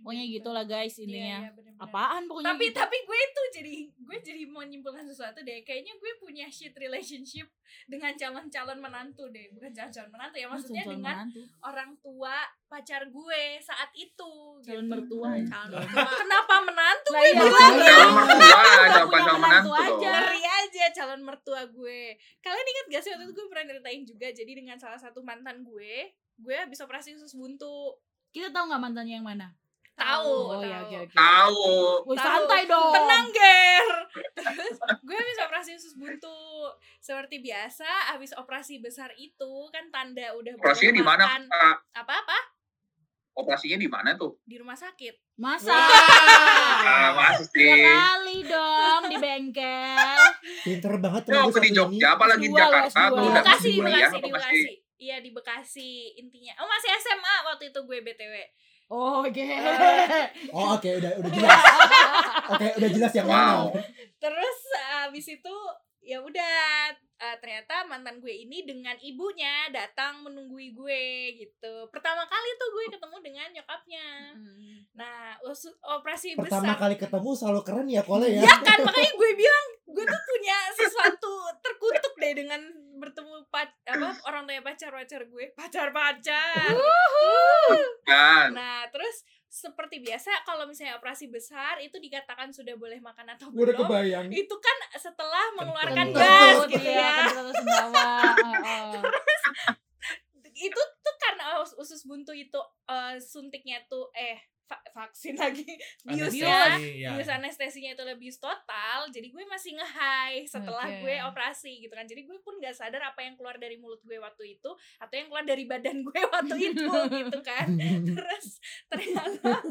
Pokoknya gitulah guys intinya. Iya, iya, bener-bener. Apaan pokoknya tapi gitu. tapi gue tuh jadi gue jadi mau nyimpulkan sesuatu deh kayaknya gue punya shit relationship dengan calon-calon menantu deh bukan calon-calon menantu ya maksudnya Calon dengan menantu. orang tua pacar gue saat itu calon gitu. mertua. calon mertua kenapa menantu Lah gue iya, bilang calon mertua calon calon menantu aja. ngeri aja calon mertua gue kalian ingat gak sih waktu itu gue pernah ceritain juga jadi dengan salah satu mantan gue gue habis operasi usus buntu Kita tahu nggak mantannya yang mana? Tahu Oh ya oke. tahu santai dong. Tenang, Ger. [LAUGHS] Terus gue habis operasi usus buntu. Seperti biasa, habis operasi besar itu kan tanda udah operasinya di mana. Kak? Apa-apa? operasinya di mana tuh Di rumah sakit. Masa? [LAUGHS] ah Ya sih kali dong di bengkel. Pinter banget Ya, waktu di Jogja apa lagi di S2, Jakarta S2. tuh Di udah Bekasi, di kuliah Bekasi, apa di Bekasi. Iya di Bekasi intinya. Oh masih SMA waktu itu gue BTW. Oh, Oke. [LAUGHS] Oh oke udah udah jelas. [LAUGHS] Oke udah jelas yang Wow. mana. Terus habis itu ya udah eh, ternyata mantan gue ini dengan ibunya datang menunggui gue gitu. Pertama kali tuh gue ketemu dengan nyokapnya. Nah, us- operasi Pertama besar. kali ketemu selalu keren ya Kole ya. Ya kan makanya gue bilang gue tuh punya sesuatu terkutuk deh dengan bertemu pac apa orang tua pacar pacar gue pacar pacar. kan Nah terus seperti biasa kalau misalnya operasi besar itu dikatakan sudah boleh makan atau udah belum kebayang. itu kan setelah mengeluarkan Kentut. gas Kentut, gitu iya, ya oh. [LAUGHS] itu tuh karena us- usus buntu itu eh, suntiknya tuh eh vaksin lagi. [LAUGHS] Bius Anestesi, ya. Bius anestesinya itu lebih total jadi gue masih nge-high setelah Oke. gue operasi gitu kan. Jadi gue pun nggak sadar apa yang keluar dari mulut gue waktu itu atau yang keluar dari badan gue [LAUGHS] waktu itu gitu kan. [LAUGHS] Terus ternyata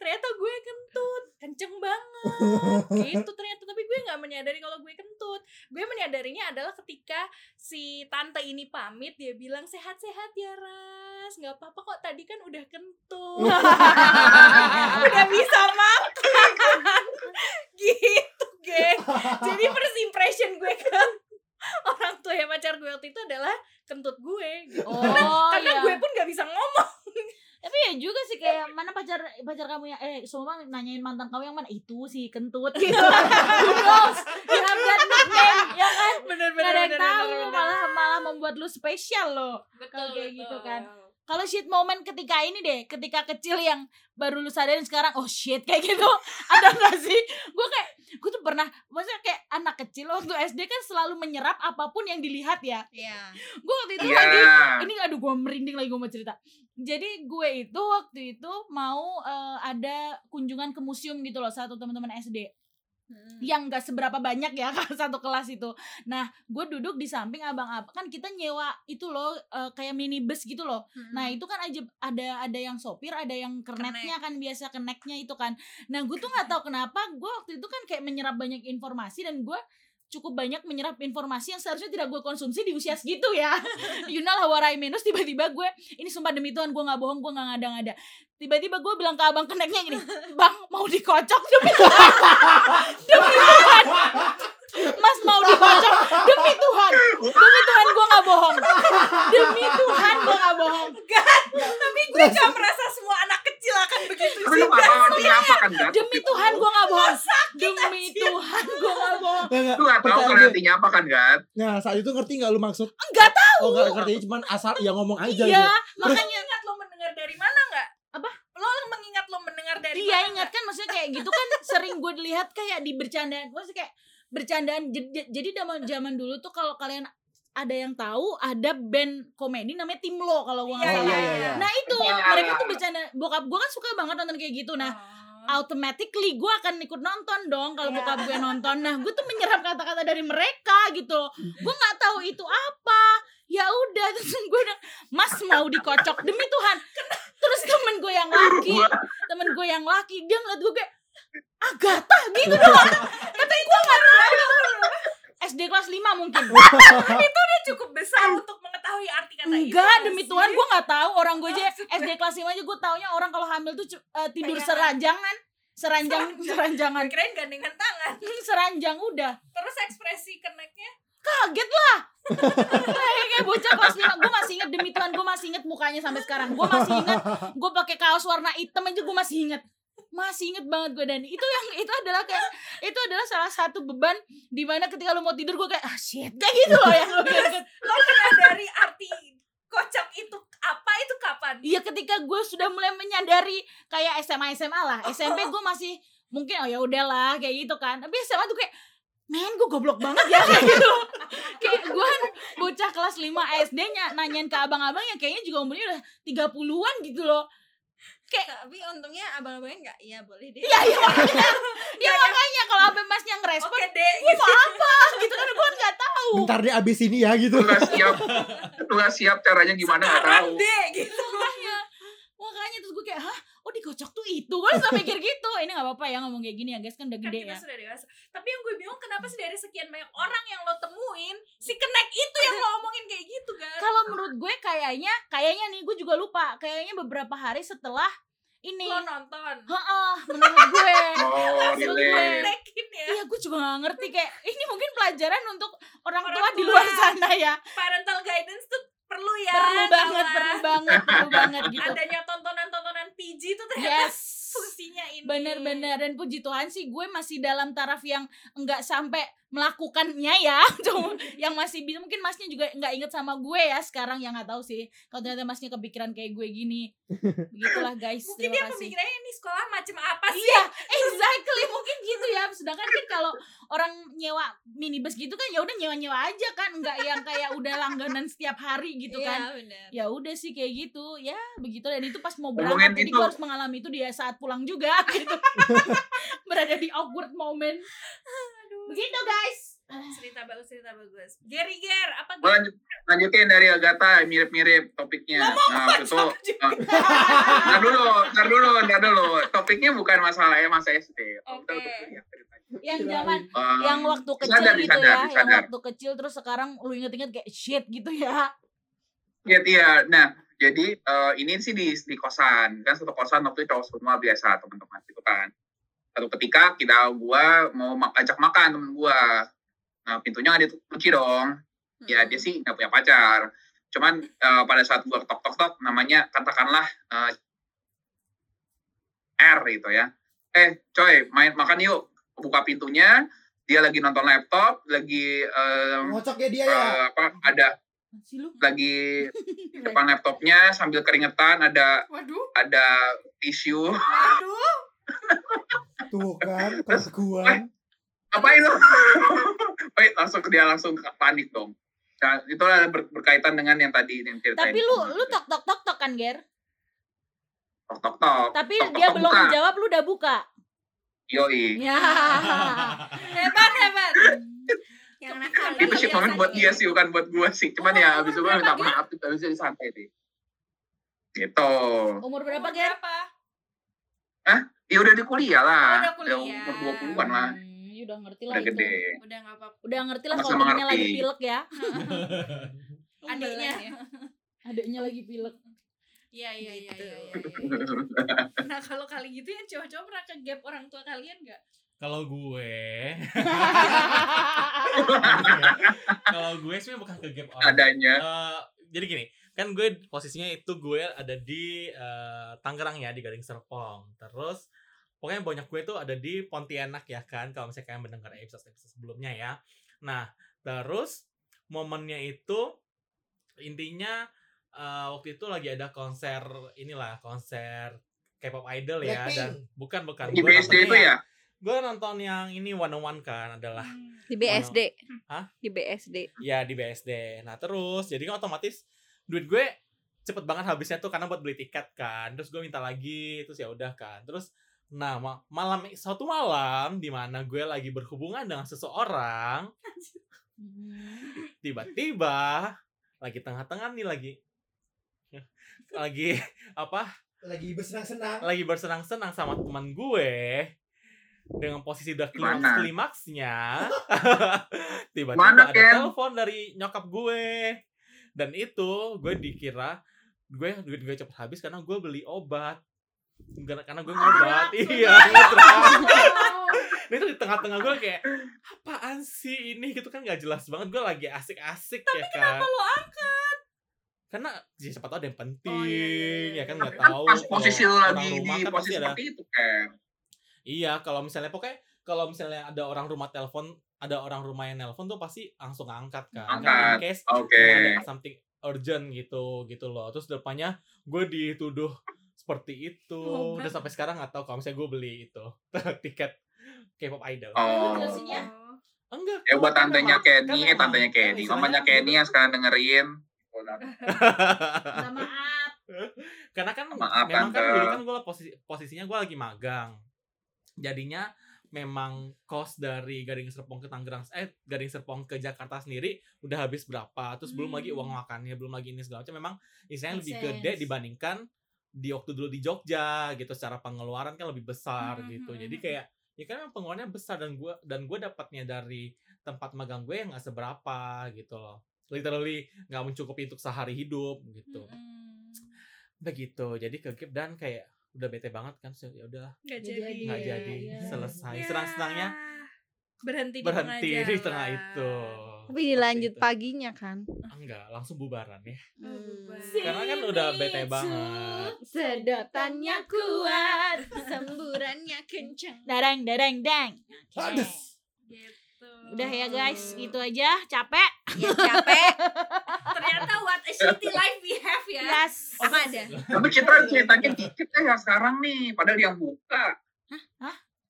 ternyata gue kentut kenceng banget. Gitu ternyata tapi gue nggak menyadari kalau gue kentut. Gue menyadarinya adalah ketika si tante ini pamit dia bilang sehat-sehat ya ras. Nggak apa-apa kok tadi kan udah kentut. [LAUGHS] Udah bisa makan. Gitu geng. Jadi first impression gue ke orang tua ya pacar gue waktu itu adalah kentut gue. Gitu. Oh, [LAUGHS] karena iya. gue pun nggak bisa ngomong Tapi ya juga sih kayak mana pacar pacar kamu yang eh semua nanyain mantan kamu yang mana? Itu si kentut. [LAUGHS] Gitu. Knows? You have that nickname ya kan? Bener Gak ada yang tahu. malah malah membuat lu spesial loh. Betul kayak gitu kan. Kalau shit moment ketika ini deh ketika kecil yang baru lu sadarin sekarang oh shit kayak gitu. [LAUGHS] Ada gak sih? Gue kayak gue tuh pernah maksudnya kayak anak kecil waktu SD kan selalu menyerap apa pun yang dilihat ya. Iya. gue waktu itu Iya. lagi ini aduh gue merinding lagi gue mau cerita. Jadi gue itu waktu itu mau eh, ada kunjungan ke museum gitu loh satu teman-teman SD Hmm. yang gak seberapa banyak ya [LAUGHS] satu kelas itu. Nah, gue duduk di samping abang-abang kan kita nyewa itu loh eh, kayak minibus gitu loh. Hmm. Nah itu kan aja ada ada yang sopir, ada yang kernetnya kan biasa keneknya itu kan. Nah gue tuh nggak [LAUGHS] tahu kenapa gue waktu itu kan kayak menyerap banyak informasi dan gue cukup banyak menyerap informasi yang seharusnya tidak gue konsumsi di usia segitu ya. [LAUGHS] you know lah what I mean. Terus tiba-tiba gue ini sumpah demi Tuhan gue nggak bohong gue nggak ngada-ngada. Tiba-tiba gue bilang ke abang keneknya gini, bang mau dikocok demi Tuhan, [LAUGHS] demi Tuhan. Mas mau dikocok demi Tuhan, demi Tuhan gue nggak bohong, demi Tuhan gue nggak bohong. tapi gue gak merasa semua anak kecil akan begitu Tapi lu gak tahu artinya apa kan Gat? Demi Tuhan gue gak bohong Demi Tuhan gue gak bohong Nggak, nggak. Lu gak tahu Percaya kan artinya apa kan Gat? Nah saat itu ngerti nggak lu maksud? Enggak tahu Oh nggak ngerti cuman asal ya ngomong aja Iya gitu. makanya ingat lo mendengar dari mana nggak Apa? lo mengingat lo mendengar dari Iya ingat kan maksudnya kayak gitu kan sering gue lihat kayak di bercandaan Maksudnya kayak bercandaan Jadi zaman zaman dulu tuh kalau kalian ada yang tahu ada band komedi namanya Timlo kalau gue nggak Iya, Oh salah. iya iya iya. Nah itu Iya. mereka tuh bercanda bokap gue kan suka banget nonton kayak gitu. Nah Oh. automatically gue akan ikut nonton dong kalau Iya. bokap gue nonton. Nah, gue tuh menyerap kata-kata dari mereka gitu. Gue nggak tahu itu apa. Ya udah [LAUGHS] terus gue udah Mas mau dikocok demi Tuhan. Terus temen gue yang laki, temen gue yang laki dia ngeliat gue kayak Agatha gitu doang. Tapi gue nggak tahu. SD kelas 5 mungkin. [LAUGHS] itu dia cukup besar untuk mengetahui arti kata itu. Enggak, nggak demi sih? Tuhan gue nggak tahu. Orang gue aja SD kelas 5 aja gue taunya orang kalau hamil tuh eh, tidur Kayak- seranjangan. Seranjang seranjangan. Kirain gandengan tangan. [LAUGHS] Hmm, seranjang udah. terus ekspresi keneknya? Kaget lah. Kayak kayak bocah kelas 5 gue masih inget demi Tuhan gue masih inget mukanya sampai sekarang. Gue masih inget gue pakai kaos warna hitam aja gue masih inget masih inget banget gue dan itu yang itu adalah kayak itu adalah salah satu beban di mana ketika lu mau tidur gue kayak ah shit kayak gitu loh yang lu inget. lo menyadari arti kocak itu apa itu kapan? Iya ketika gue sudah mulai menyadari kayak SMA SMA lah. SMP gue masih mungkin oh ya udahlah kayak gitu kan. Tapi SMA tuh kayak men gue goblok banget ya kayak gitu. Kayak gue kan bocah kelas 5 SD nya nanyain ke abang-abang yang kayaknya juga umurnya udah 30-an gitu loh tapi untungnya abang-abangnya nggak iya boleh deh. Iya iya makanya. [LAUGHS] Ya makanya kalau abang masnya ngerespon oke deh gue mau apa? Gitu kan gue nggak tahu. Bentar deh abis ini ya gitu. Lu gak siap. Lu gak siap caranya gimana gak tahu. deh gitu. Makanya. Makanya terus gue kayak hah oh dikocok tuh itu. Gue langsung mikir gitu ini nggak apa-apa ya ngomong kayak gini ya guys kan udah kan gede kita ya. sudah dewasa. Tapi yang gue bingung kenapa sih dari sekian banyak orang yang lo temuin si kenek itu yang lo omongin kayak gitu kan kalau menurut gue kayaknya kayaknya nih gue juga lupa. Kayaknya beberapa hari setelah ini lo nonton? Heeh, menurut gue. [LAUGHS] Oh, gue, ya? Iya gue juga gak ngerti kayak ini mungkin pelajaran untuk orang, Orang tua, di tua. luar sana ya. Parental guidance tuh perlu ya perlu banget perlu banget perlu banget gitu. Adanya tontonan-tontonan PG itu ternyata yes fungsinya ini. Bener-bener dan puji Tuhan sih gue masih dalam taraf yang enggak sampai melakukannya ya. [LAUGHS] Cuma yang masih bisa mungkin masnya juga nggak inget sama gue ya sekarang yang nggak tahu sih. Kalau ternyata masnya kepikiran kayak gue gini. [LAUGHS] Begitulah guys mungkin dia kasih. pemikirannya ini sekolah macam apa sih? Iya, exactly mungkin gitu ya. Sedangkan kan kalau orang nyewa minibus gitu kan ya udah nyewa-nyewa aja kan, enggak yang kayak udah langganan setiap hari gitu kan. bener. Ya udah sih kayak gitu. Ya, begitu dan itu pas mau berangkat jadi itu- gue harus mengalami itu dia saat pulang juga [LAUGHS] gitu. Berada di awkward moment. Begitu guys. cerita bagus cerita bagus Gary Ger apa Gue lanjut, lanjutin dari Agatha mirip-mirip topiknya. Nah, itu uh, ntar dulu, ntar dulu, ntar dulu. Topiknya bukan masalah ya masa SD. Oke. Ceritanya. Yang zaman Um, yang waktu kecil disadar, gitu disadar, ya, yang disadar. waktu kecil terus sekarang lu inget-inget kayak shit gitu ya. Iya, iya. Nah, jadi eh, ini sih di, di kosan. Kan satu kosan waktu itu cowok semua biasa, teman-teman. Itu kan. Satu ketika kita, gua mau mak- ajak makan temen gua. Nah, pintunya nggak dikunci dong. Ya, dia sih nggak punya pacar. Cuman eh, pada saat gua tok tok tok namanya katakanlah eh, R gitu ya. Eh, coy, main makan yuk. Buka pintunya, dia lagi nonton laptop, lagi eh, Ngocok ya dia ya. eh, apa ada Si lu. lagi di [LAUGHS] depan laptopnya sambil keringetan ada Waduh, ada tisu waduh. [LAUGHS] Tuh kan, kelakuan. apain lo Wait, langsung dia langsung panik dong nah itu ber- berkaitan dengan yang tadi yang ceritain Tapi lu lu tok tok tok tok kan, Ger? tok tok tok Tapi Tok, tok, dia tok, belum buka. menjawab lu udah buka. yoi Ya. [LAUGHS] Hebat, hebat. Yang nakal. itu sih momen buat dia sih bukan buat gua sih cuman ya abis itu gua minta maaf abis itu santai deh gitu Umur berapa, Umur Ger? berapa? ya udah di kuliah lah Oh, udah kuliah. Ya, umur 20-an lah Hmm, ya udah ngerti lah udah itu. gede Udah nggak apa-apa. Udah ngerti lah kalau temennya mengerti. lagi pilek ya. [LAUGHS] [LAUGHS] Adiknya. Adiknya lagi pilek. Iya, iya, iya, Gitu. iya. iya, iya. [LAUGHS] Nah, kalau kali gitu yang cowok-cowok pernah ke gap orang tua kalian nggak? Kalau gue, [LAUGHS] kalau gue sih bukan ke gap orang. adanya Eh, jadi gini, kan gue posisinya itu gue ada di eh, Tangerang ya di Gading Serpong. Terus pokoknya banyak gue tuh ada di Pontianak ya kan kalau misalnya kalian mendengar episode episode sebelumnya ya. Nah, terus momennya itu intinya eh, waktu itu lagi ada konser inilah konser K-pop idol ya Blackpink. dan bukan bukan di gue BSD itu ya gue nonton yang ini one on one kan adalah Di BSD. Hah? Di BSD. ya di BSD. Nah terus jadi kan otomatis duit gue cepet banget habisnya tuh karena buat beli tiket kan. Terus gue minta lagi, terus ya udah kan. Terus nah ma- malam suatu malam di mana gue lagi berhubungan dengan seseorang, tiba-tiba lagi tengah-tengah nih lagi lagi [LAUGHS] apa Lagi bersenang-senang. lagi bersenang-senang sama teman gue dengan posisi udah klimaks klimaksnya [LAUGHS] tiba-tiba ada Ken? telepon dari nyokap gue. Dan itu gue dikira gue duit gue cepet habis karena gue beli obat. Karena karena gue ngobat. iya ngedram. [LAUGHS] Nah, itu di tengah-tengah gue kayak apaan sih ini? Gitu kan nggak jelas banget. Gue lagi asik-asik ya kan? Kalau angkat. karena ya, siapa tahu ada yang penting Oh, iya, iya, iya. ya kan? Tapi nggak tahu posisi orang lagi di kan posisi pasti ada seperti itu kan Iya, kalau misalnya pokoknya kalau misalnya ada orang rumah telepon, ada orang rumah yang nelpon tuh pasti langsung angkat kan. Karena Angkat. in case oke ada something urgent gitu gitu loh. Terus depannya gue dituduh seperti itu. Oh, Udah sampai sekarang nggak tahu kalau misalnya gue beli itu [LAUGHS] tiket K-pop idol. oh. Enggak. ya buat kan tantenya Kenny kan eh tantenya kan Kenny mamanya kan Kenny yang sekarang dengerin [LAUGHS] [LAUGHS] Minta maaf. Karena kan Maaf, memang kan Tante. dulu kan gue posisi posisinya gue lagi magang. Jadinya memang cost dari Gading Serpong ke Tangerang eh Gading Serpong ke Jakarta sendiri udah habis berapa terus belum lagi uang Hmm. makannya belum lagi ini segala macam memang Make lebih gede sense. dibandingkan di waktu dulu di Jogja gitu secara pengeluaran kan lebih besar Hmm, gitu hmm, jadi hmm. kayak ya kan memang pengeluarannya besar dan gua dan gue dapatnya dari tempat magang gue yang nggak seberapa gitu loh literally nggak mencukupi untuk sehari hidup gitu Hmm. begitu jadi ke Gap dan kayak udah bete banget kan so, ya udah Nggak jadi. jadi. nggak jadi iya. selesai Ya. senang-senangnya berhenti di berhenti tengah di tengah itu Tapi dilanjut itu. paginya kan. enggak langsung bubaran ya Oh, bubar. Karena kan udah bete banget. Sedotannya kuat. [LAUGHS] semburannya kenceng Darang darang dang. Gitu Udah ya guys, gitu aja. Capek. ya capek [LAUGHS] ternyata what a shitty life we have ya Yes. apa ada tapi Citra ceritanya dikit ya sekarang nih padahal yang buka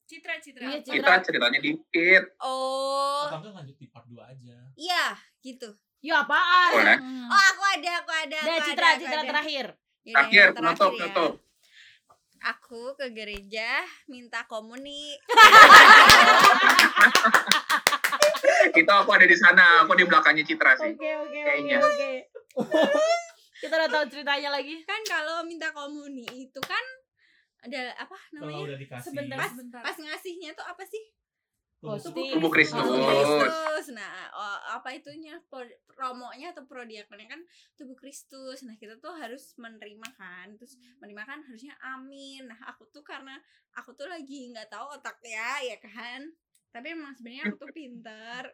citra citra Iya? Citra. Citra ceritanya dikit oh atau lanjut di part 2 aja iya gitu Ya apaan? Boleh. Hmm. oh aku ada aku ada Udah aku Citra, ada, Citra ada. terakhir. Yaudah, terakhir yang penutup ya. penutup aku ke gereja minta komuni [LAUGHS] itu aku ada di sana aku di belakangnya Citra sih Oke, oke, oke, Kayaknya. oke. [LAUGHS] Kita udah tahu ceritanya lagi. kan kalau minta komuni itu kan ada apa namanya Sebentar, pas sebentar. pas ngasihnya tuh apa sih tubuh- Kristus. Tubuh Kristus. Nah, oh, apa itunya pro- promonya atau prodiakonnya kan tubuh Kristus. Nah, kita tuh harus menerima kan. Terus menerima kan harusnya amin. Nah, aku tuh karena aku tuh lagi nggak tahu otak ya, ya kan. Tapi emang sebenarnya aku tuh pintar.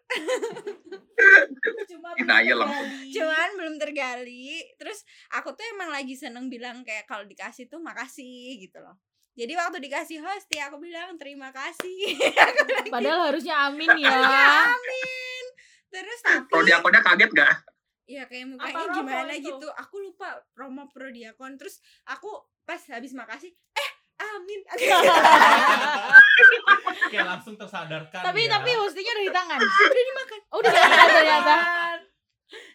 Cuma langsung. Cuman belum tergali. Terus aku tuh emang lagi seneng bilang kayak kalau dikasih tuh makasih gitu loh. jadi waktu dikasih host ya aku bilang terima kasih [LAUGHS] Padahal harusnya amin ya. amin terus tapi Prodiakonnya kaget gak? ya kayak Apa mukanya romo gimana itu? gitu aku lupa promo prodiakon terus aku pas habis makasih eh amin [LAUGHS] Kayak langsung tersadarkan tapi ya. tapi hostinya udah di tangan. [LAUGHS] udah dimakan Oh, udah dimakan ternyata.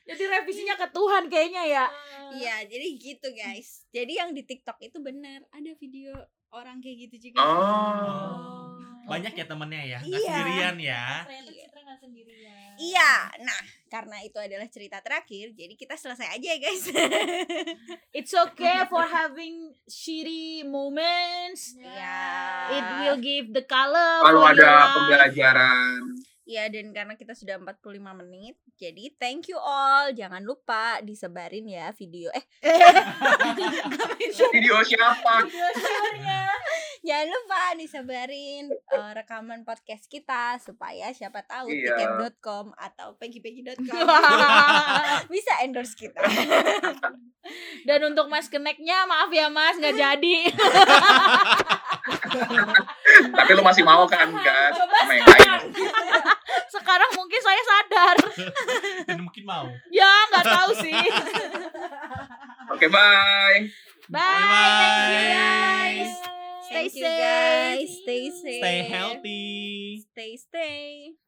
Jadi revisinya ke Tuhan kayaknya ya. iya jadi gitu guys jadi yang di tiktok itu benar ada video orang kayak gitu juga Oh. banyak ya temennya ya nggak Iya. sendirian ya Ternyata Citra nggak sendirian. Iya, nah karena itu adalah cerita terakhir, jadi kita selesai aja ya guys. [LAUGHS] It's okay for having shitty moments. Iya. It will give the color Kalau ada life. pembelajaran. Iya dan karena kita sudah 45 menit, jadi thank you all. Jangan lupa disebarin ya video eh [LAUGHS] Video siapa? [LAUGHS] Video share-nya. jangan lupa disebarin eh, rekaman podcast kita supaya siapa tahu Iya. tiket.com atau peggy-peggy.com [LAUGHS] bisa endorse kita. Dan untuk mas keneknya maaf ya mas nggak jadi. Tapi lu masih mau kan kan? Coba Sama yang lain. Sekarang mungkin saya sadar. [LAUGHS] dan mungkin mau Ya nggak tahu sih. [LAUGHS] Oke, bye. Bye. Bye. Thank you guys. Stay Thank you guys, safe. stay safe. stay healthy Stay stay.